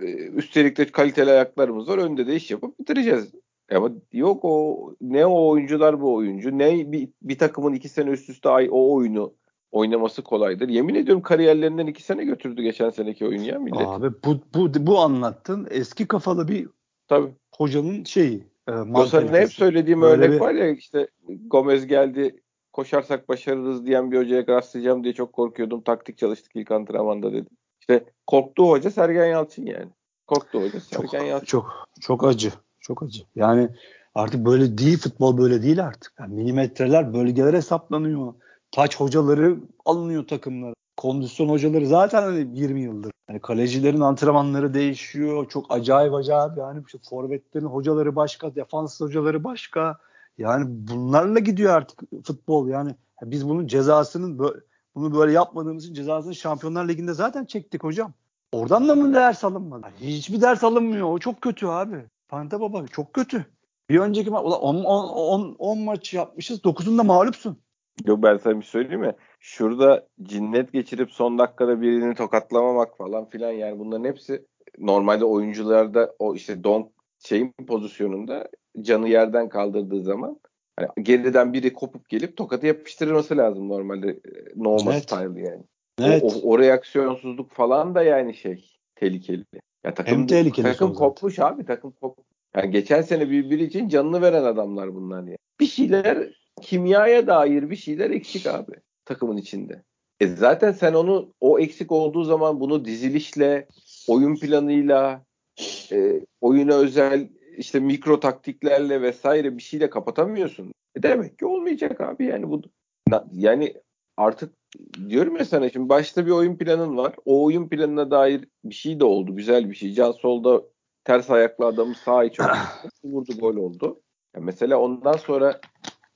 e, üstelik de kaliteli ayaklarımız var. Önde de iş yapıp bitireceğiz. Ama yok o ne o oyuncular bu oyuncu ne bir, bir takımın iki sene üst üste ay o oyunu oynaması kolaydır. Yemin ediyorum kariyerlerinden iki sene götürdü geçen seneki oyun ya millet. Abi bu, bu, bu anlattın eski kafalı bir Tabii. hocanın şeyi. E, mantalitesi. hep söylediğim Böyle örnek bir- var ya işte Gomez geldi koşarsak başarırız diyen bir hocaya rastlayacağım diye çok korkuyordum. Taktik çalıştık ilk antrenmanda dedim. İşte korktuğu hoca Sergen Yalçın yani. Korktuğu hoca Sergen çok, Yalçın. çok çok acı. Çok acı. Yani artık böyle değil futbol böyle değil artık. Yani milimetreler bölgelere hesaplanıyor. Taç hocaları alınıyor takımlara. Kondisyon hocaları zaten hani 20 yıldır. Yani kalecilerin antrenmanları değişiyor. Çok acayip acayip yani işte forvetlerin hocaları başka, defans hocaları başka. Yani bunlarla gidiyor artık futbol. Yani biz bunun cezasının bunu böyle yapmadığımız için cezasını Şampiyonlar Ligi'nde zaten çektik hocam. Oradan da mı ders alınmadı? Hiçbir ders alınmıyor. O çok kötü abi. Fanta baba çok kötü. Bir önceki maç 10 maç yapmışız. 9'unda mağlupsun. Yok ben sana bir şey söyleyeyim mi? Şurada cinnet geçirip son dakikada birini tokatlamamak falan filan yani bunların hepsi normalde oyuncularda o işte don şeyin pozisyonunda canı yerden kaldırdığı zaman hani geriden biri kopup gelip tokatı yapıştırması lazım normalde e, normal Evet. style yani. Evet. O, o, o reaksiyonsuzluk falan da yani şey tehlikeli. Ya takım, Hem tehlikeli takım son zaten. kopmuş abi takım kopmuş. Yani geçen sene birbiri için canını veren adamlar bunlar ya. Bir şeyler kimyaya dair bir şeyler eksik abi takımın içinde. E zaten sen onu o eksik olduğu zaman bunu dizilişle, oyun planıyla, e, oyuna özel işte mikro taktiklerle vesaire bir şeyle kapatamıyorsun. E demek ki olmayacak abi yani bu yani artık diyorum ya sana şimdi başta bir oyun planın var. O oyun planına dair bir şey de oldu. Güzel bir şey. Can solda ters ayaklı adamı sağ içe vurdu gol oldu. Ya mesela ondan sonra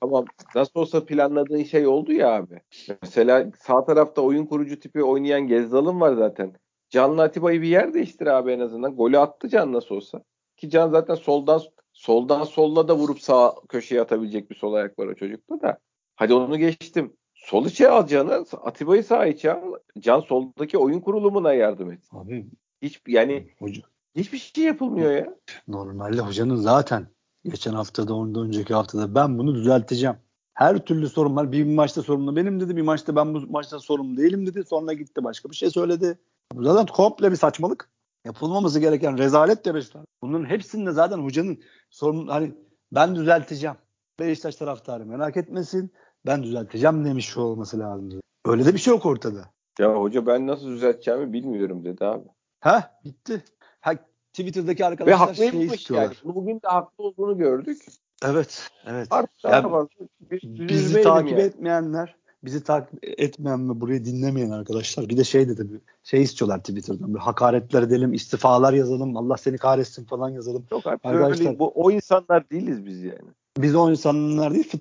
tamam nasıl olsa planladığın şey oldu ya abi. Mesela sağ tarafta oyun kurucu tipi oynayan Gezzal'ın var zaten. Can'la Atiba'yı bir yer değiştir abi en azından. Golü attı Can nasıl olsa. Ki Can zaten soldan soldan solla da vurup sağ köşeye atabilecek bir sol ayak var o çocukta da. Hadi onu geçtim. Sol içe al Can'ı. Atiba'yı sağ içe al. Can soldaki oyun kurulumuna yardım et. Abi Hiç yani hoca, hiçbir şey yapılmıyor ya. normalde hocanın zaten geçen haftada ondan önceki haftada ben bunu düzelteceğim. Her türlü sorun var. Bir maçta sorumlu benim dedi. Bir maçta ben bu maçta sorumlu değilim dedi. Sonra gitti başka bir şey söyledi. Bu zaten komple bir saçmalık. Yapılmaması gereken rezalet yarışlar. Bunların hepsinde zaten hocanın sorun hani ben düzelteceğim. Beşiktaş taraftarı merak etmesin. Ben düzelteceğim demiş olması lazım. Öyle de bir şey yok ortada. Ya hoca ben nasıl düzelteceğimi bilmiyorum dedi abi. Ha bitti. Ha, Twitter'daki arkadaşlar Ve haklıymış şey yani. Bugün de haklı olduğunu gördük. Evet. Evet. Artık Yani daha fazla bir bizi takip yani. etmeyenler, bizi takip etmeyen ve burayı dinlemeyen arkadaşlar bir de şey de tabii şey istiyorlar Twitter'dan. Bir hakaretler edelim, istifalar yazalım, Allah seni kahretsin falan yazalım. Yok abi Arkadaşlar- bu o insanlar değiliz biz yani. Biz o insanlar değil,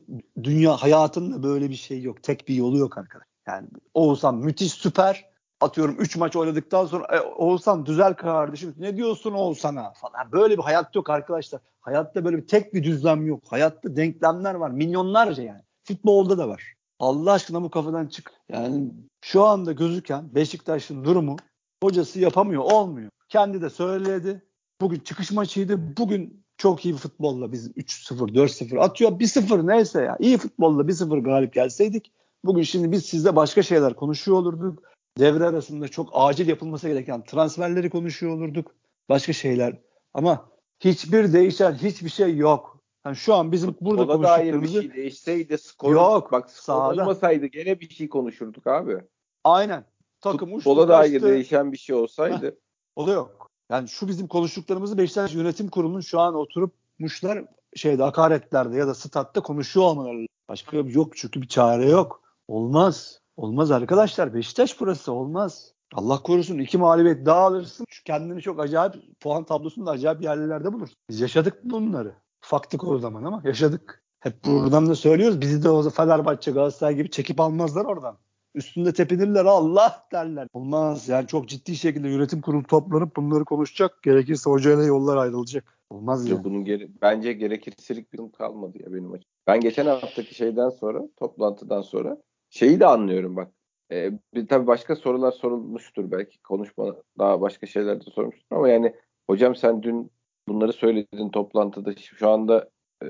dünya hayatında böyle bir şey yok. Tek bir yolu yok arkadaş. Yani Oğuzhan müthiş süper. Atıyorum 3 maç oynadıktan sonra e, Oğuzhan düzel kardeşim. Ne diyorsun Oğuzhan'a falan. Böyle bir hayat yok arkadaşlar. Hayatta böyle bir tek bir düzlem yok. Hayatta denklemler var. Milyonlarca yani. Futbolda da var. Allah aşkına bu kafadan çık. Yani şu anda gözüken Beşiktaş'ın durumu hocası yapamıyor, olmuyor. Kendi de söyledi. Bugün çıkış maçıydı. Bugün çok iyi futbolla biz 3-0, 4-0 atıyor. 1-0 neyse ya. İyi futbolla 1-0 galip gelseydik bugün şimdi biz sizle başka şeyler konuşuyor olurduk. Devre arasında çok acil yapılması gereken transferleri konuşuyor olurduk. Başka şeyler. Ama hiçbir değişen hiçbir şey yok. Yani şu an bizim burada Ona dair bir konuştuklarımızı şey değişseydi skor Yok, bak skor sahada. olmasaydı gene bir şey konuşurduk abi. aynen takım uçtu Futbola dair değişen bir şey olsaydı O da yok. Yani şu bizim konuştuklarımızı Beşiktaş Yönetim Kurulu'nun şu an oturup muşlar şeyde hakaretlerde ya da statta konuşuyor olmaları. Başka bir yok çünkü bir çare yok. Olmaz. Olmaz arkadaşlar. Beşiktaş burası olmaz. Allah korusun iki mağlubiyet daha alırsın. Şu kendini çok acayip puan tablosunda acayip yerlerde bulursun. Biz yaşadık bunları. Ufaktık o zaman ama yaşadık. Hep buradan da söylüyoruz. Bizi de o Fenerbahçe Galatasaray gibi çekip almazlar oradan. Üstünde tepinirler Allah derler. Olmaz yani çok ciddi şekilde yönetim kurulu toplanıp bunları konuşacak. Gerekirse hocayla yollar ayrılacak. Olmaz Ya bunun gere- bence gerekirselik bir durum kalmadı ya benim açım. Ben geçen haftaki şeyden sonra, toplantıdan sonra şeyi de anlıyorum bak. Ee, bir, tabii başka sorular sorulmuştur belki. Konuşma daha başka şeyler de sormuştur ama yani hocam sen dün bunları söyledin toplantıda. Şu anda e,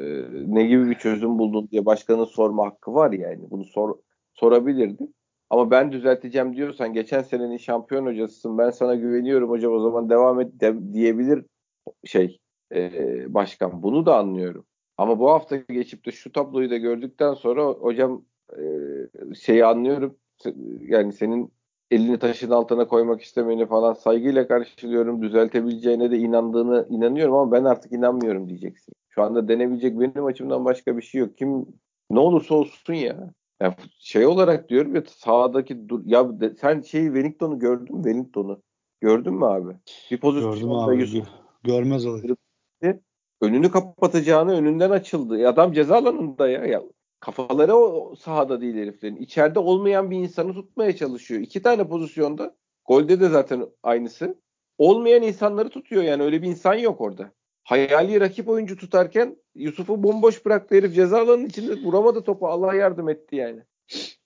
ne gibi bir çözüm buldun diye başkanın sorma hakkı var yani. Bunu sor, sorabilirdi. Ama ben düzelteceğim diyorsan geçen senenin şampiyon hocasısın ben sana güveniyorum hocam o zaman devam et de- diyebilir şey e, başkan. Bunu da anlıyorum. Ama bu hafta geçip de şu tabloyu da gördükten sonra hocam e, şeyi anlıyorum. Yani senin elini taşın altına koymak istemeni falan saygıyla karşılıyorum. Düzeltebileceğine de inandığını inanıyorum ama ben artık inanmıyorum diyeceksin. Şu anda denebilecek benim açımdan başka bir şey yok. Kim ne olursa olsun ya. Ya şey olarak diyorum ya sahadaki dur ya de- sen şeyi Wellington'u gördün mü Wellington'u? Gördün mü abi? Bir pozisyonda. Yusuf gö- Görmez olayı. önünü kapatacağını önünden açıldı. Adam ceza alanında ya. ya kafaları o sahada değil heriflerin. İçeride olmayan bir insanı tutmaya çalışıyor. İki tane pozisyonda. Golde de zaten aynısı. Olmayan insanları tutuyor yani. Öyle bir insan yok orada. Hayali rakip oyuncu tutarken Yusuf'u bomboş bıraktı herif ceza alanının içinde vuramadı topu. Allah yardım etti yani.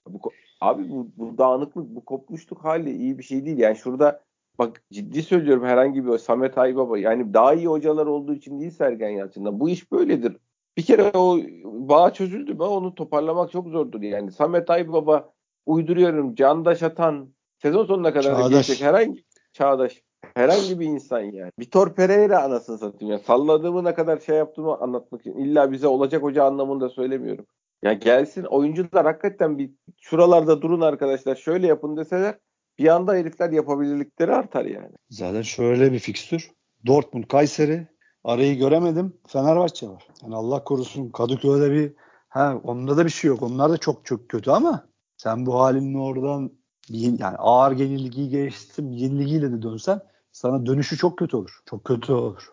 Bu, abi bu, bu dağınıklık, bu kopmuşluk hali iyi bir şey değil. Yani şurada bak ciddi söylüyorum herhangi bir Samet Aybaba yani daha iyi hocalar olduğu için değil Sergen Yalçın'dan. Bu iş böyledir. Bir kere o bağ çözüldü mü onu toparlamak çok zordur yani. Samet Aybaba uyduruyorum Candaş Atan sezon sonuna kadar da Çağdaş. gelecek herhangi Çağdaş herhangi bir insan yani. Vitor Pereira anasını satayım ya. Salladığımı ne kadar şey yaptığımı anlatmak için. İlla bize olacak hoca anlamında söylemiyorum. Ya gelsin oyuncular hakikaten bir şuralarda durun arkadaşlar şöyle yapın deseler bir anda herifler yapabilirlikleri artar yani. Zaten şöyle bir fikstür. Dortmund, Kayseri. Arayı göremedim. Fenerbahçe var. Yani Allah korusun Kadıköy'de bir ha onda da bir şey yok. Onlar da çok çok kötü ama sen bu halinle oradan yani ağır yenilgiyi geçtim. Yenilgiyle de dönsen sana dönüşü çok kötü olur. Çok kötü olur.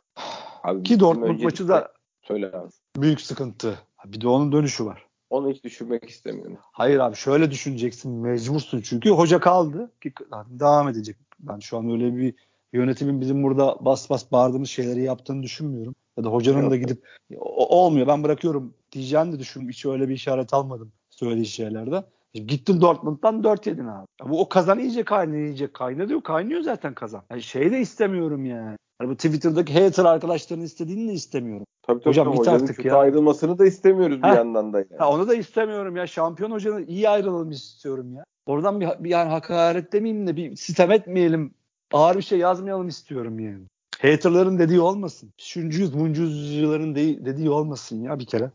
Abi Ki Dortmund maçı da söyle abi. büyük sıkıntı. Bir de onun dönüşü var. Onu hiç düşünmek istemiyorum. Hayır abi şöyle düşüneceksin mecbursun çünkü hoca kaldı ki devam edecek. Ben şu an öyle bir yönetimin bizim burada bas bas bağırdığımız şeyleri yaptığını düşünmüyorum. Ya da hocanın Yok. da gidip "O- olmuyor ben bırakıyorum diyeceğini de düşünüyorum. Hiç öyle bir işaret almadım söylediği şeylerde. Gittin Dortmund'dan 4 yedin abi. Bu o kazan iyice kaynıyor iyice kaynıyor. Kaynıyor zaten kazan. Yani şey de istemiyorum yani. Yani bu Twitter'daki hater arkadaşların istediğini de istemiyorum. Tabii tabii. Hocam tabii. git artık ya. ayrılmasını da istemiyoruz bir Heh. yandan da yani. Ha, onu da istemiyorum ya. Şampiyon hocanın iyi ayrılalım istiyorum ya. Oradan bir, bir yani hakaret demeyeyim de bir sitem etmeyelim. Ağır bir şey yazmayalım istiyorum yani. Haterların dediği olmasın. Şuncuyuz muncuzcuların de- dediği olmasın ya bir kere.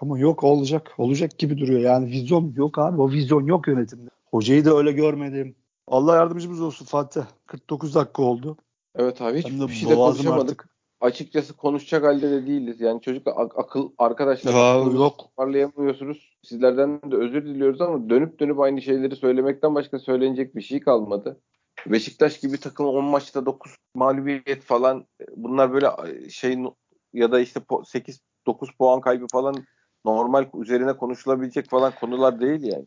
Ama yok olacak. Olacak gibi duruyor. Yani vizyon yok abi. O vizyon yok yönetimde. Hocayı da öyle görmedim. Allah yardımcımız olsun Fatih. 49 dakika oldu. Evet abi hiçbir şey de konuşamadık. Artık. Açıkçası konuşacak halde de değiliz. Yani çocuk ak- akıl arkadaşlar ya, yok. toparlayamıyorsunuz. Sizlerden de özür diliyoruz ama dönüp dönüp aynı şeyleri söylemekten başka söylenecek bir şey kalmadı. Beşiktaş gibi takım 10 maçta 9 mağlubiyet falan bunlar böyle şey ya da işte 8 9 puan kaybı falan normal üzerine konuşulabilecek falan konular değil yani.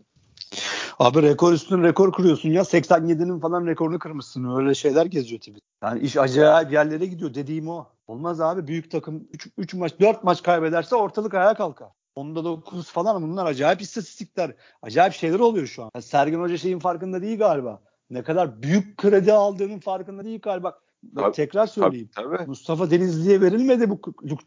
Abi rekor üstüne rekor kırıyorsun ya. 87'nin falan rekorunu kırmışsın. Öyle şeyler geziyor tabii. Yani iş acayip yerlere gidiyor. Dediğim o. Olmaz abi. Büyük takım 3 maç 4 maç kaybederse ortalık ayağa kalkar. Onda 9 falan bunlar acayip istatistikler. Acayip şeyler oluyor şu an. Yani Sergen Hoca şeyin farkında değil galiba. Ne kadar büyük kredi aldığının farkında değil galiba. Bak, tekrar söyleyeyim. Tabii, tabii. Mustafa Denizli'ye verilmedi bu.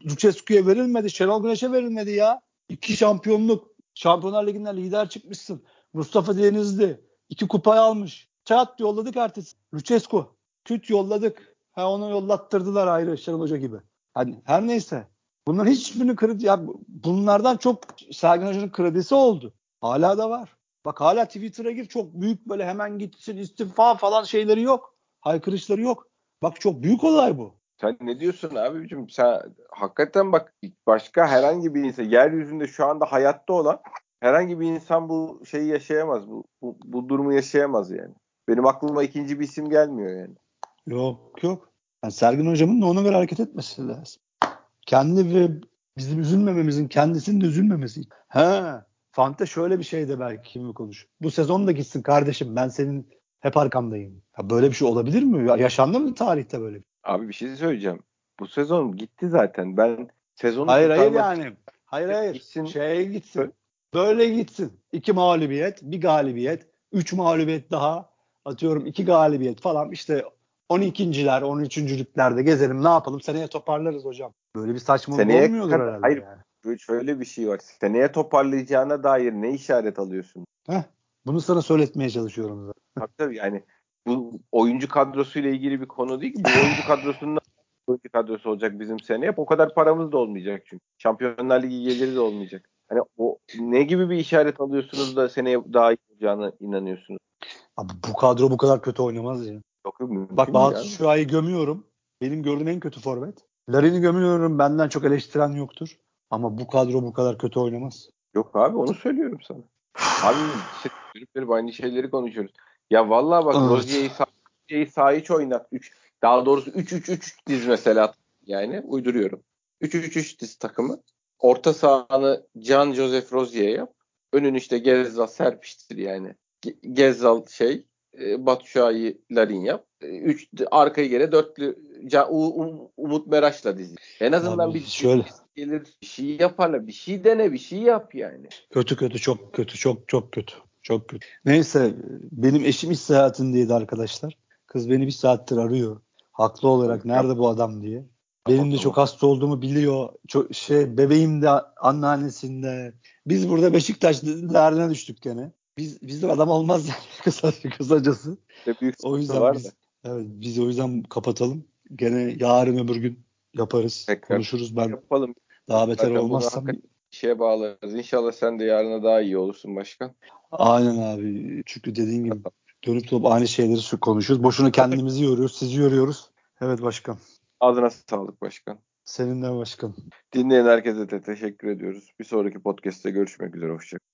Lucescu'ya verilmedi. Şenol Güneş'e verilmedi ya. İki şampiyonluk. Şampiyonlar Ligi'nden lider çıkmışsın. Mustafa Denizli. iki kupayı almış. Çat yolladık ertesi. Lucescu. Küt yolladık. Ha onu yollattırdılar ayrı Şenol Hoca gibi. Hani her neyse. Bunların hiçbirini kredi ya bunlardan çok Sergen Hoca'nın kredisi oldu. Hala da var. Bak hala Twitter'a gir çok büyük böyle hemen gitsin istifa falan şeyleri yok. Haykırışları yok. Bak çok büyük olay bu. Sen ne diyorsun abicim? Sen hakikaten bak başka herhangi bir insan yeryüzünde şu anda hayatta olan herhangi bir insan bu şeyi yaşayamaz. Bu, bu, bu durumu yaşayamaz yani. Benim aklıma ikinci bir isim gelmiyor yani. Yok yok. Yani Sergin hocamın da ona göre hareket etmesi lazım. Kendi ve bizim üzülmememizin kendisinin de üzülmemesi. He. Fante şöyle bir şey de belki kimi konuş. Bu sezon da gitsin kardeşim ben senin hep arkamdayım. Ya böyle bir şey olabilir mi? Ya yaşandı mı tarihte böyle? Abi bir şey söyleyeceğim. Bu sezon gitti zaten. Ben sezonu Hayır hayır yani. Hayır hayır. Gitsin. Şeye gitsin. Böyle gitsin. İki mağlubiyet, bir galibiyet, üç mağlubiyet daha. Atıyorum iki galibiyet falan. İşte 12.ler, 13.lüklerde gezelim ne yapalım seneye toparlarız hocam. Böyle bir saçmalık seneye olmuyordur kadar, herhalde hayır, yani. Şöyle bir şey var. Seneye toparlayacağına dair ne işaret alıyorsun? Heh, bunu sana söyletmeye çalışıyorum zaten. Tabii tabii yani bu oyuncu kadrosuyla ilgili bir konu değil ki. Bu oyuncu kadrosunun oyuncu kadrosu olacak bizim seneye. O kadar paramız da olmayacak çünkü. Şampiyonlar Ligi geliri de olmayacak. Hani o ne gibi bir işaret alıyorsunuz da seneye daha iyi olacağına inanıyorsunuz? Abi bu kadro bu kadar kötü oynamaz ya. Yok, Bak Batu Şua'yı gömüyorum. Benim gördüğüm en kötü forvet. Larin'i gömüyorum. Benden çok eleştiren yoktur. Ama bu kadro bu kadar kötü oynamaz. Yok abi onu söylüyorum sana. Abi işte, aynı şeyleri konuşuyoruz. Ya vallahi bak evet. Rozier'i sağ, sağ iç oynat. Üç, daha doğrusu 3-3-3 diz mesela yani uyduruyorum. 3-3-3 diz takımı. Orta sahanı Can Joseph Rozier yap. Önün işte Gezzal serpiştir yani. Gezzal şey e, Batu Şahin Larin yap. E, üç, arkayı gene dörtlü Can, um, Umut Meraş'la dizi. En azından Abi, bir şöyle gelir bir şey yaparlar. Bir şey dene bir şey yap yani. Kötü kötü çok kötü çok çok kötü. Çok kötü. Neyse benim eşim iş seyahatindeydi arkadaşlar. Kız beni bir saattir arıyor. Haklı olarak nerede bu adam diye. Benim de çok hasta olduğumu biliyor. Çok şey bebeğim de anneannesinde. Biz burada Beşiktaş derdine düştük gene. Biz bizde adam olmaz yani kısa, kısacası. Büyük o yüzden var biz, da. evet biz o yüzden kapatalım. Gene yarın öbür gün yaparız. Tekrar konuşuruz. Ben yapalım. Daha beter Zaten olmazsam şeye bağlarız. İnşallah sen de yarına daha iyi olursun başkan. Aynen abi. Çünkü dediğin gibi dönüp dönüp aynı şeyleri konuşuyoruz. Boşuna kendimizi yoruyoruz, sizi yoruyoruz. Evet başkan. Adına sağlık başkan. Seninle başkan. Dinleyen herkese de teşekkür ediyoruz. Bir sonraki podcast'te görüşmek üzere. Hoşçakalın.